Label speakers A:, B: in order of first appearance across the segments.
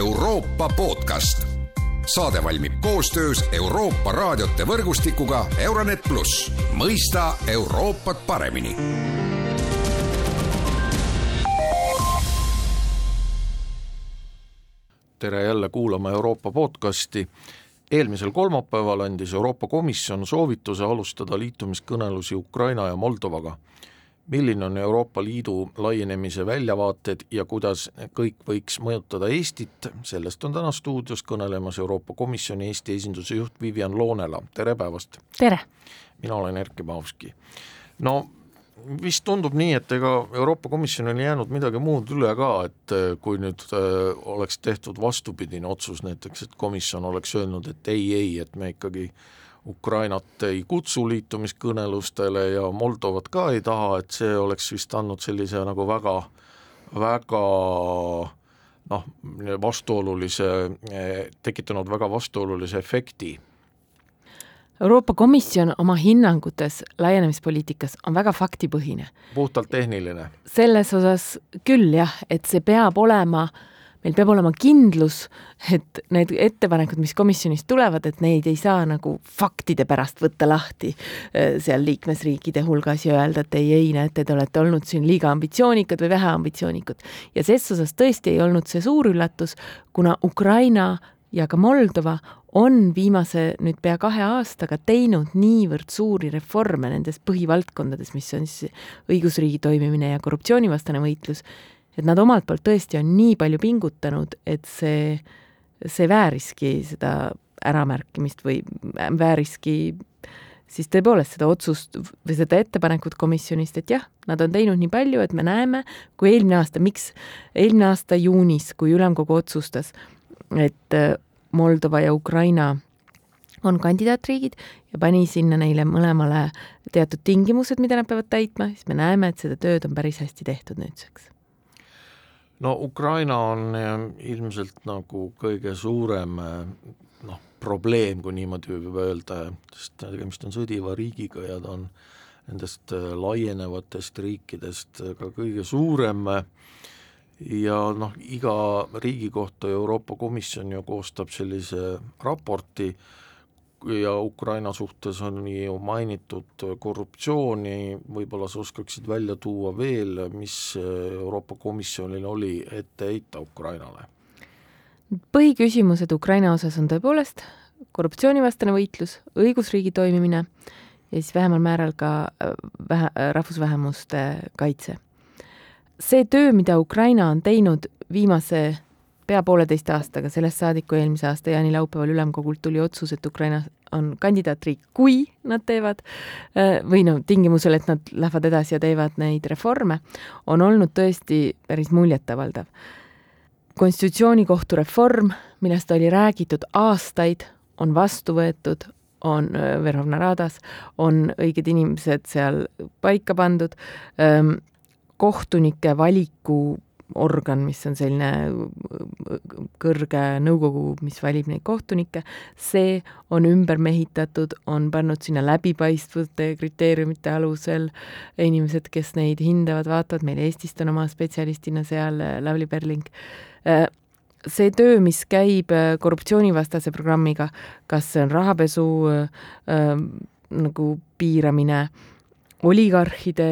A: Euroopa podcast. saade valmib koostöös Euroopa raadiote võrgustikuga Euronet pluss, mõista Euroopat paremini
B: tere jälle kuulama Euroopa podcasti. eelmisel kolmapäeval andis Euroopa Komisjon soovituse alustada liitumiskõnelusi Ukraina ja Moldovaga. Milline on Euroopa Liidu laienemise väljavaated ja kuidas kõik võiks mõjutada Eestit, sellest on täna stuudios kõnelemas Euroopa Komisjoni Eesti esinduse juht Vivian Loonela, tere päevast!
C: tere!
B: mina olen Erkki Paavski. no vist tundub nii, et ega Euroopa Komisjonil ei jäänud midagi muud üle ka, et äh, kui nüüd äh, oleks tehtud vastupidine otsus näiteks, et komisjon oleks öelnud, et ei, ei, et me ikkagi Ukrainat ei kutsu liitumiskõnelustele ja Moldovat ka ei taha, et see oleks vist andnud sellise nagu väga, väga noh, vastuolulise, tekitanud väga vastuolulise efekti
C: Euroopa Komisjon oma hinnangutes laienemispoliitikas on väga faktipõhine.
B: puhtalt tehniline?
C: selles osas küll jah, et see peab olema, meil peab olema kindlus, et need ettepanekud, mis komisjonist tulevad, et neid ei saa nagu faktide pärast võtta lahti äh, seal liikmesriikide hulgas ja öelda, et ei, ei, näete, te olete olnud siin liiga ambitsioonikad või vähe ambitsioonikad. ja ses osas tõesti ei olnud see suur üllatus, kuna Ukraina ja ka Moldova on viimase nüüd pea kahe aastaga teinud niivõrd suuri reforme nendes põhivaldkondades, mis on siis õigusriigi toimimine ja korruptsioonivastane võitlus, et nad omalt poolt tõesti on nii palju pingutanud, et see, see vääriski seda äramärkimist või vääriski siis tõepoolest seda otsust või seda ettepanekut komisjonist, et jah, nad on teinud nii palju, et me näeme, kui eelmine aasta, miks eelmine aasta juunis, kui ülemkogu otsustas, et Moldova ja Ukraina on kandidaatriigid ja pani sinna neile mõlemale teatud tingimused, mida nad peavad täitma, siis me näeme, et seda tööd on päris hästi tehtud nüüdseks.
B: No Ukraina on eh, ilmselt nagu kõige suurem eh, noh, probleem, kui niimoodi võib öelda, sest tegemist on sõdiva riigiga ja ta on nendest eh, laienevatest riikidest ka kõige suurem ja noh, iga riigi kohta Euroopa Komisjon ju koostab sellise raporti ja Ukraina suhtes on ju mainitud korruptsiooni, võib-olla sa oskaksid välja tuua veel, mis Euroopa Komisjonil oli ette heita Ukrainale?
C: põhiküsimused Ukraina osas on tõepoolest korruptsioonivastane võitlus, õigusriigi toimimine ja siis vähemal määral ka äh, vähe, rahvusvähemuste kaitse see töö, mida Ukraina on teinud viimase pea pooleteist aastaga, sellest saadik, kui eelmise aasta jaanilaupäeval ülemkogult tuli otsus, et Ukraina on kandidaatriik, kui nad teevad või no tingimusel, et nad lähevad edasi ja teevad neid reforme, on olnud tõesti päris muljetavaldav. konstitutsioonikohtu reform, millest oli räägitud aastaid, on vastu võetud, on Verhovna Radas, on õiged inimesed seal paika pandud kohtunike valiku organ, mis on selline kõrge nõukogu, mis valib neid kohtunikke, see on ümber mehitatud, on pannud sinna läbipaistvuse kriteeriumite alusel inimesed, kes neid hindavad, vaatavad, meil Eestist on oma spetsialistina seal Lavly Perling. see töö, mis käib korruptsioonivastase programmiga, kas see on rahapesu äh, nagu piiramine, oligarhide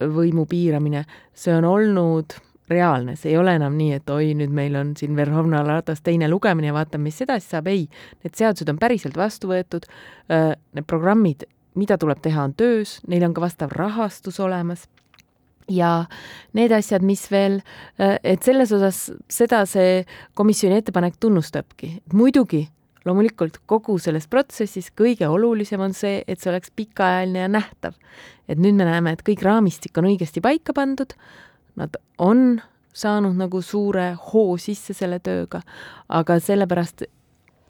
C: võimu piiramine, see on olnud reaalne, see ei ole enam nii, et oi, nüüd meil on siin Verhovna Radas teine lugemine ja vaatame, mis edasi saab, ei, need seadused on päriselt vastu võetud, need programmid, mida tuleb teha, on töös, neil on ka vastav rahastus olemas. Ja need asjad, mis veel, et selles osas seda see komisjoni ettepanek tunnustabki, muidugi loomulikult kogu selles protsessis kõige olulisem on see, et see oleks pikaajaline ja nähtav. et nüüd me näeme, et kõik raamistik on õigesti paika pandud, nad on saanud nagu suure hoo sisse selle tööga, aga sellepärast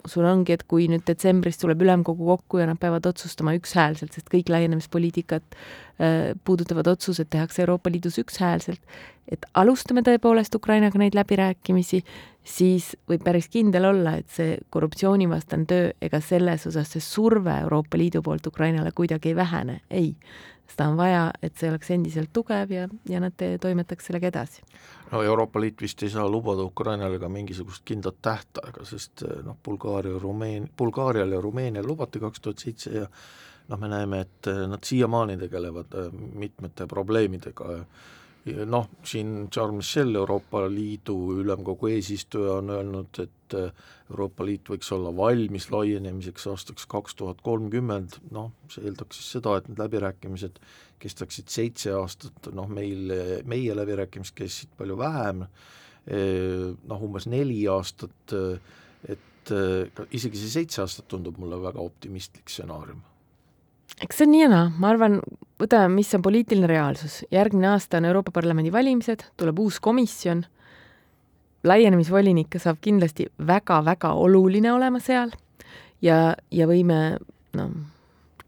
C: sul ongi, et kui nüüd detsembris tuleb ülemkogu kokku ja nad peavad otsustama ükshäälselt, sest kõik laienemispoliitikat äh, puudutavad otsused tehakse Euroopa Liidus ükshäälselt, et alustame tõepoolest Ukrainaga neid läbirääkimisi, siis võib päris kindel olla, et see korruptsioonivastane töö, ega selles osas see surve Euroopa Liidu poolt Ukrainale kuidagi ei vähene, ei. Seda on vaja, et see oleks endiselt tugev ja, ja nad toimetaks sellega edasi.
B: no Euroopa Liit vist ei saa lubada Ukrainale ka mingisugust kindlat tähtaega, sest noh, Bulgaaria, Rumeen-, Bulgaarial ja Rumeenial lubati kaks tuhat seitse ja noh, me näeme, et nad siiamaani tegelevad mitmete probleemidega noh, siin Charles Michel, Euroopa Liidu Ülemkogu eesistuja, on öelnud, et äh, Euroopa Liit võiks olla valmis laienemiseks aastaks kaks tuhat kolmkümmend, noh, see eeldaks siis seda, et need läbirääkimised kestaksid seitse aastat, noh meil, meie läbirääkimised kestsid palju vähem, noh umbes neli aastat, et äh, isegi see seitse aastat tundub mulle väga optimistlik stsenaarium
C: eks see on nii ja naa, ma arvan, võtame, mis on poliitiline reaalsus. järgmine aasta on Euroopa Parlamendi valimised, tuleb uus komisjon, laienemisvolinik saab kindlasti väga-väga oluline olema seal. Ja, ja võime noh,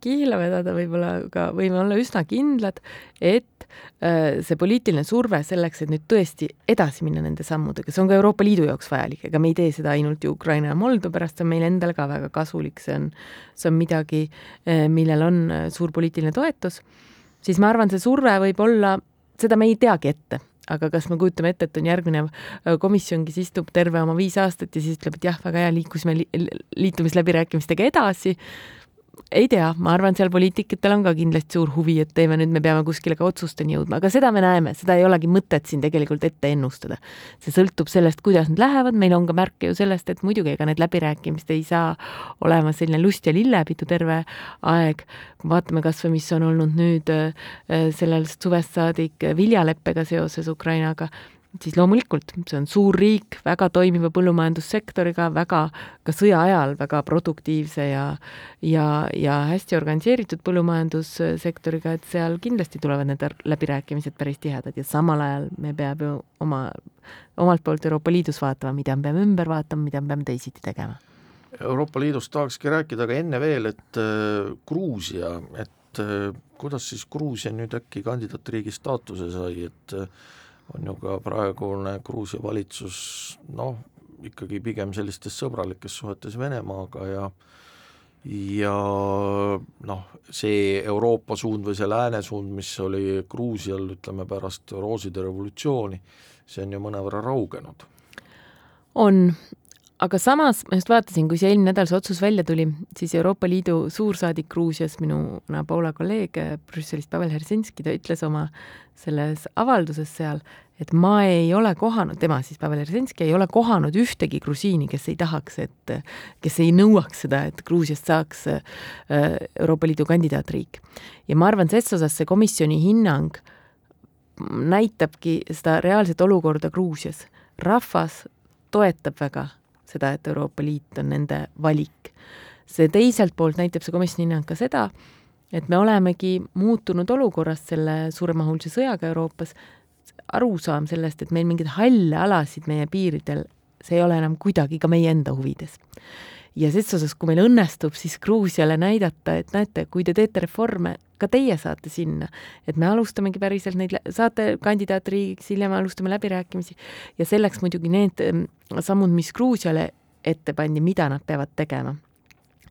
C: kiila vedada, võib-olla ka võime olla üsna kindlad, et äh, see poliitiline surve selleks, et nüüd tõesti edasi minna nende sammudega, see on ka Euroopa Liidu jaoks vajalik, ega me ei tee seda ainult ju Ukraina ja Moldova pärast, see on meile endale ka väga kasulik, see on, see on midagi, äh, millel on äh, suur poliitiline toetus, siis ma arvan, see surve võib olla, seda me ei teagi ette aga kas me kujutame ette, et on järgmine komisjon, kes istub terve oma viis aastat ja siis ütleb, et jah, väga hea, liikusime li liitumisläbirääkimistega edasi, ei tea, ma arvan, seal poliitikutel on ka kindlasti suur huvi, et teeme nüüd, me peame kuskile ka otsusteni jõudma, aga seda me näeme, seda ei olegi mõtet siin tegelikult ette ennustada. see sõltub sellest, kuidas nad lähevad, meil on ka märke ju sellest, et muidugi ega need läbirääkimised ei saa olema selline lust ja lillepidu terve aeg. vaatame kas või, mis on olnud nüüd äh, sellest suvest saadik viljaleppega seoses Ukrainaga siis loomulikult see on suur riik, väga toimiva põllumajandussektoriga, väga ka sõja ajal väga produktiivse ja ja, ja hästi organiseeritud põllumajandussektoriga, et seal kindlasti tulevad need läbirääkimised päris tihedad ja samal ajal me peame ju oma, omalt poolt Euroopa Liidus vaatama, mida me peame ümber vaatama, mida me peame teisiti tegema.
B: Euroopa Liidust tahakski rääkida, aga enne veel, et äh, Gruusia, et äh, kuidas siis Gruusia nüüd äkki kandidaatriigi staatuse sai, et äh, on ju ka praegune Gruusia valitsus noh, ikkagi pigem sellistes sõbralikes suhetes Venemaaga ja ja noh, see Euroopa suund või see lääne suund, mis oli Gruusial, ütleme pärast rooside revolutsiooni, see on ju mõnevõrra raugenud.
C: on, aga samas ma just vaatasin, kui see eelmine nädal see otsus välja tuli, siis Euroopa Liidu suursaadik Gruusias, minu Poola kolleeg Brüsselist, Pavel Hersinski, ta ütles oma selles avalduses seal, et ma ei ole kohanud, tema siis, Pavel Hersinski, ei ole kohanud ühtegi grusiini, kes ei tahaks, et, kes ei nõuaks seda, et Gruusiast saaks äh, Euroopa Liidu kandidaatriik. ja ma arvan, ses osas see komisjoni hinnang näitabki seda reaalset olukorda Gruusias. rahvas toetab väga seda, et Euroopa Liit on nende valik. see teiselt poolt näitab see komisjoni hinnang ka seda, et me olemegi muutunud olukorrast selle suuremahulise sõjaga Euroopas, arusaam sellest, et meil mingeid halle alasid meie piiridel, see ei ole enam kuidagi ka meie enda huvides. ja ses osas, kui meil õnnestub siis Gruusiale näidata, et näete, kui te teete reforme, ka teie saate sinna, et me alustamegi päriselt neid, saate kandidaatriigiks, hiljem alustame läbirääkimisi. Ja selleks muidugi need mm, sammud, mis Gruusiale ette pandi, mida nad peavad tegema.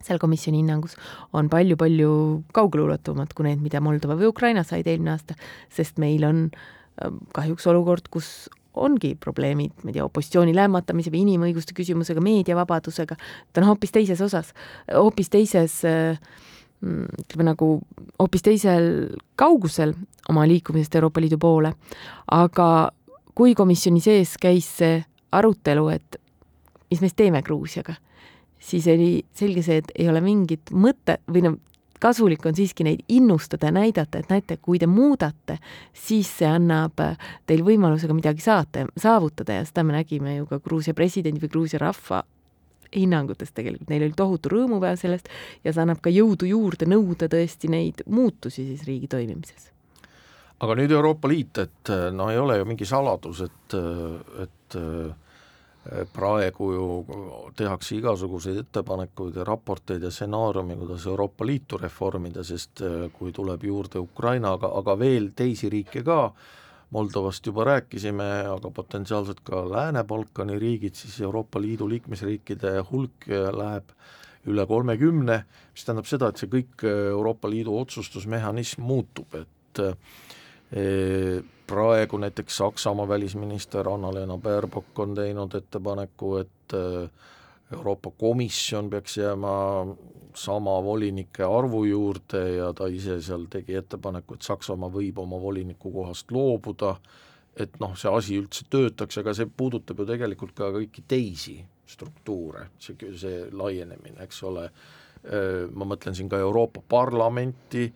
C: Seal komisjoni hinnangus on palju-palju kaugeleulatumad kui need, mida Moldova või Ukraina said eelmine aasta, sest meil on ähm, kahjuks olukord, kus ongi probleemid, ma ei tea, opositsiooni lämmatamise või inimõiguste küsimusega, meediavabadusega, ta on hoopis teises osas, hoopis teises äh, ütleme nagu hoopis teisel kaugusel oma liikumisest Euroopa Liidu poole, aga kui komisjoni sees käis see arutelu, et mis me siis teeme Gruusiaga, siis oli selge see, et ei ole mingit mõtet või noh, kasulik on siiski neid innustada ja näidata, et näete, kui te muudate, siis see annab teil võimaluse ka midagi saata, saavutada. Ja seda me nägime ju ka Gruusia presidendi või Gruusia rahva hinnangutest tegelikult, neil oli tohutu rõõmupäev sellest ja see annab ka jõudu juurde nõuda tõesti neid muutusi siis riigi toimimises.
B: aga nüüd Euroopa Liit, et no ei ole ju mingi saladus, et, et praegu ju tehakse igasuguseid ettepanekuid ja raporteid ja stsenaariume, kuidas Euroopa Liitu reformida, sest kui tuleb juurde Ukraina, aga, aga veel teisi riike ka, Moldovast juba rääkisime, aga potentsiaalselt ka Lääne-Balkani riigid, siis Euroopa Liidu liikmesriikide hulk läheb üle kolmekümne, mis tähendab seda, et see kõik Euroopa Liidu otsustusmehhanism muutub, et praegu näiteks Saksamaa välisminister Anna-Lena Baerbock on teinud ettepaneku, et Euroopa Komisjon peaks jääma sama volinike arvu juurde ja ta ise seal tegi ettepaneku, et Saksamaa võib oma voliniku kohast loobuda, et noh, see asi üldse töötaks, aga see puudutab ju tegelikult ka kõiki teisi struktuure, see, see laienemine, eks ole, ma mõtlen siin ka Euroopa Parlamenti,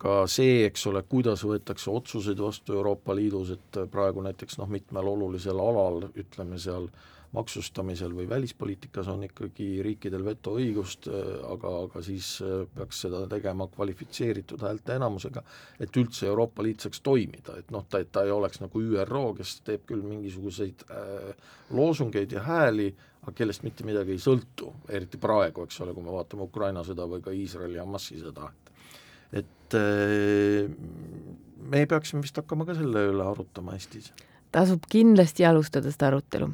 B: ka see, eks ole, kuidas võetakse otsuseid vastu Euroopa Liidus, et praegu näiteks noh, mitmel olulisel alal, ütleme seal äh, maksustamisel või välispoliitikas on ikkagi riikidel vetoõigust, äh, aga, aga siis äh, peaks seda tegema kvalifitseeritud häälteenamusega, et üldse Euroopa Liit saaks toimida, et noh, ta, et ta ei oleks nagu ÜRO, kes teeb küll mingisuguseid äh, loosungeid ja hääli, aga kellest mitte midagi ei sõltu, eriti praegu, eks ole, kui me vaatame Ukraina sõda või ka Iisraeli Hamasi sõda, et et äh, me peaksime vist hakkama ka selle üle arutama Eestis
C: tasub kindlasti alustada seda arutelu,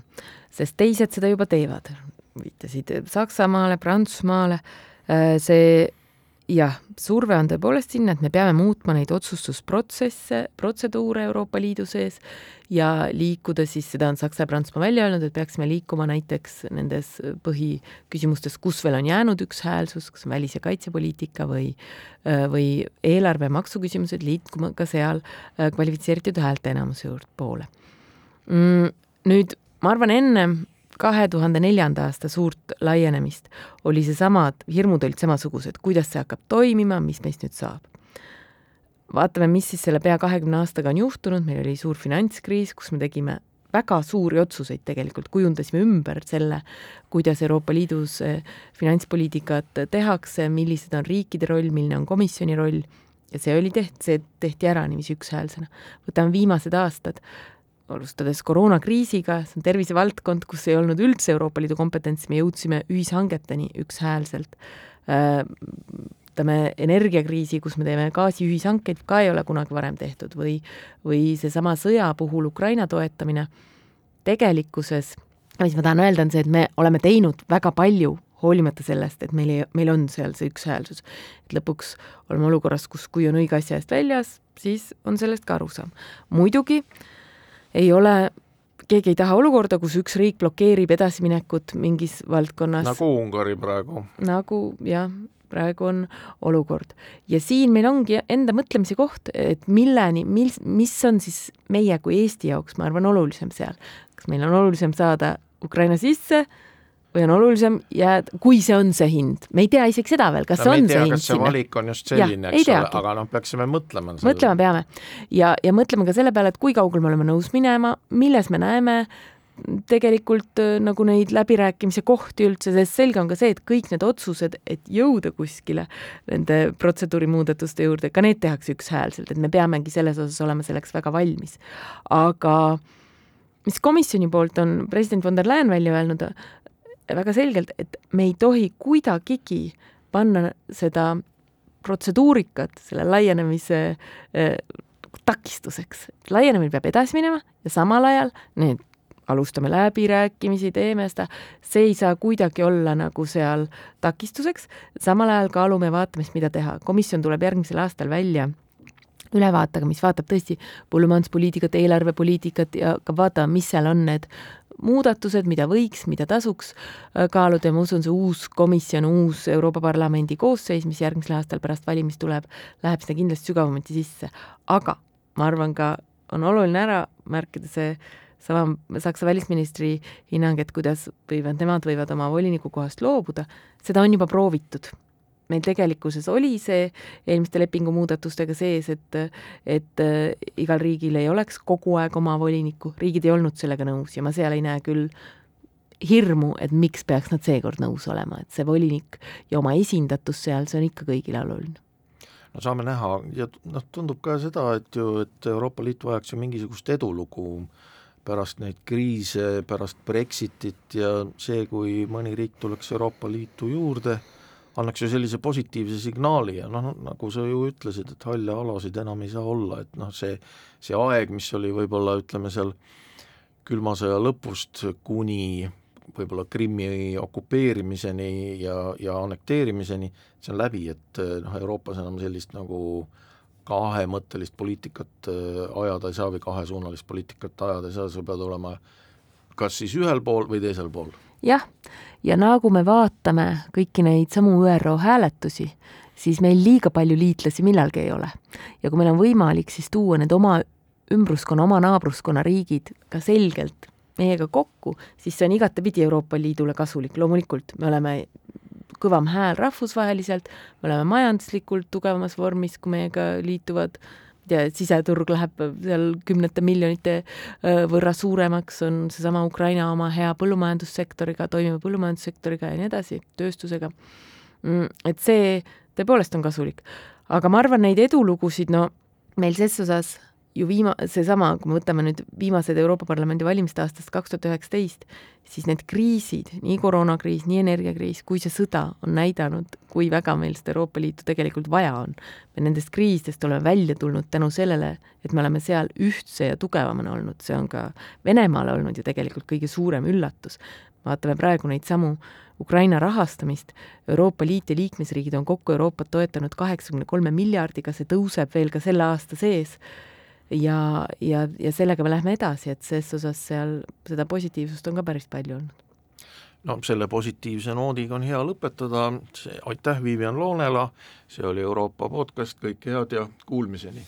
C: sest teised seda juba teevad. viitasid Saksamaale, Prantsusmaale, äh, see jah, surve on tõepoolest sinna, et me peame muutma neid otsustusprotsesse, protseduure Euroopa Liidu sees ja liikuda siis, seda on Saksa ja Prantsusmaa välja öelnud, et peaksime liikuma näiteks nendes põhiküsimustes, kus veel on jäänud ükshäälsus, kas välis- ja kaitsepoliitika või, või eelarve- maksuküsimused, liikuma ka seal äh, kvalifitseeritud häälteenamuse juurde poole mm,. nüüd ma arvan, enne kahe tuhande neljanda aasta suurt laienemist oli seesamad, hirmud olid samasugused, kuidas see hakkab toimima, mis meist nüüd saab. vaatame, mis siis selle pea kahekümne aastaga on juhtunud, meil oli suur finantskriis, kus me tegime väga suuri otsuseid tegelikult, kujundasime ümber selle, kuidas Euroopa Liidus eh, finantspoliitikat tehakse, millised on riikide roll, milline on komisjoni roll ja see oli tehtud, see tehti ära niiviisi ükshäälsena. võtame viimased aastad, alustades koroonakriisiga, see on tervisevaldkond, kus ei olnud üldse Euroopa Liidu kompetentsi, me jõudsime ühishangeteni ükshäälselt. ütleme, energiakriisi, kus me teeme gaasiühishankeid, ka ei ole kunagi varem tehtud või, või seesama sõja puhul Ukraina toetamine, tegelikkuses, mis ma tahan öelda, on see, et me oleme teinud väga palju hoolimata sellest, et meil ei, meil on seal see ükshäälsus. et lõpuks oleme olukorras, kus kui on õige asja eest väljas, siis on sellest ka arusaam. muidugi äh, ei ole, keegi ei taha olukorda, kus üks riik blokeerib edasiminekut mingis valdkonnas.
B: nagu Ungari praegu.
C: nagu jah, praegu on olukord. ja siin meil ongi enda mõtlemise koht, et milleni, mis, mis on siis meie kui Eesti jaoks, ma arvan, olulisem seal. kas meil on olulisem saada Ukraina sisse või on olulisem jääda, kui see on see hind, me ei tea isegi seda veel, kas no, on tea, see hind
B: sinna. valik on just selline, eks ole, aga noh, peaksime mõtlema.
C: mõtlema peame ja, ja mõtlema ka selle peale, et kui kaugel me oleme nõus minema, milles me näeme tegelikult äh, nagu neid läbirääkimise kohti üldse, sest selge on ka see, et kõik need otsused, et jõuda kuskile nende protseduuri muudatuste juurde, ka need tehakse ükshäälselt, et me peamegi selles osas olema selleks väga valmis. aga mis komisjoni poolt on president von der Leyen välja öelnud, väga selgelt, et me ei tohi kuidagigi panna seda protseduurikat selle laienemise äh, takistuseks. laienemine peab edasi minema ja samal ajal need alustame läbirääkimisi, teeme seda, see ei saa kuidagi olla nagu seal takistuseks, samal ajal kaalume vaatame siis, mida teha. komisjon tuleb järgmisel aastal välja ülevaatega, mis vaatab tõesti põllumajanduspoliitikat, eelarvepoliitikat ja ka vaatame, mis seal on need muudatused, mida võiks, mida tasuks äh, kaaluda. Ja ma usun, see uus komisjon, uus Euroopa Parlamendi koosseis, mis järgmisel aastal pärast valimist tuleb, läheb sinna kindlasti sügavamati sisse. aga ma arvan ka, on oluline ära märkida see sama Saksa välisministri hinnang, et kuidas võivad, nemad võivad oma voliniku kohast loobuda, seda on juba proovitud meil tegelikkuses oli see eelmiste lepingumuudatustega sees, et, et äh, igal riigil ei oleks kogu aeg oma volinikku, riigid ei olnud sellega nõus ja ma seal ei näe küll hirmu, et miks peaks nad seekord nõus olema, et see volinik ja oma esindatus seal, see on ikka kõigile oluline.
B: No saame näha. Ja noh, tundub ka seda, et ju, et Euroopa Liit vajaks ju mingisugust edulugu pärast neid kriise, pärast Brexitit ja see, kui mõni riik tuleks Euroopa Liitu juurde annaks ju sellise positiivse signaali ja noh, nagu sa ju ütlesid, et halle alasid enam ei saa olla, et noh, see, see aeg, mis oli võib-olla ütleme seal külma sõja lõpust kuni võib-olla Krimmi okupeerimiseni ja, ja annekteerimiseni, see on läbi, et noh, Euroopas enam sellist nagu kahemõttelist poliitikat ajada ei saa või kahesuunalist poliitikat ajada ei saa, sa pead olema kas siis ühel pool või teisel pool.
C: Jah, ja nagu me vaatame kõiki neid samu ÜRO hääletusi, siis meil liiga palju liitlasi millalgi ei ole. ja kui meil on võimalik siis tuua need oma ümbruskonna, oma naabruskonna riigid ka selgelt meiega kokku, siis see on igatepidi Euroopa Liidule kasulik, loomulikult me oleme kõvam hääl rahvusvaheliselt, me oleme majanduslikult tugevamas vormis, kui meiega liituvad ja siseturg läheb seal kümnete miljonite võrra suuremaks, on seesama Ukraina oma hea põllumajandussektoriga, toimiva põllumajandussektoriga ja nii edasi, tööstusega. Mm, et see tõepoolest on kasulik. aga ma arvan, neid edulugusid, no meil ses osas ju viima-, seesama, kui me võtame nüüd viimased Euroopa Parlamendi valimiste aastast kaks tuhat üheksateist, siis need kriisid, nii koroonakriis, nii energiakriis kui see sõda on näidanud, kui väga meil seda Euroopa Liitu tegelikult vaja on. me nendest kriisidest oleme välja tulnud tänu sellele, et me oleme seal ühtse ja tugevamana olnud, see on ka Venemaale olnud ju tegelikult kõige suurem üllatus. vaatame praegu neid samu Ukraina rahastamist, Euroopa Liit ja liikmesriigid on kokku Euroopat toetanud kaheksakümne kolme miljardiga, see tõuseb veel ka selle aasta sees ja, ja, ja sellega me lähme edasi, et ses osas seal seda positiivsust on ka päris palju olnud.
B: no selle positiivse noodiga on hea lõpetada, aitäh Vivian Loonela, see oli Euroopa podcast, kõike head ja kuulmiseni!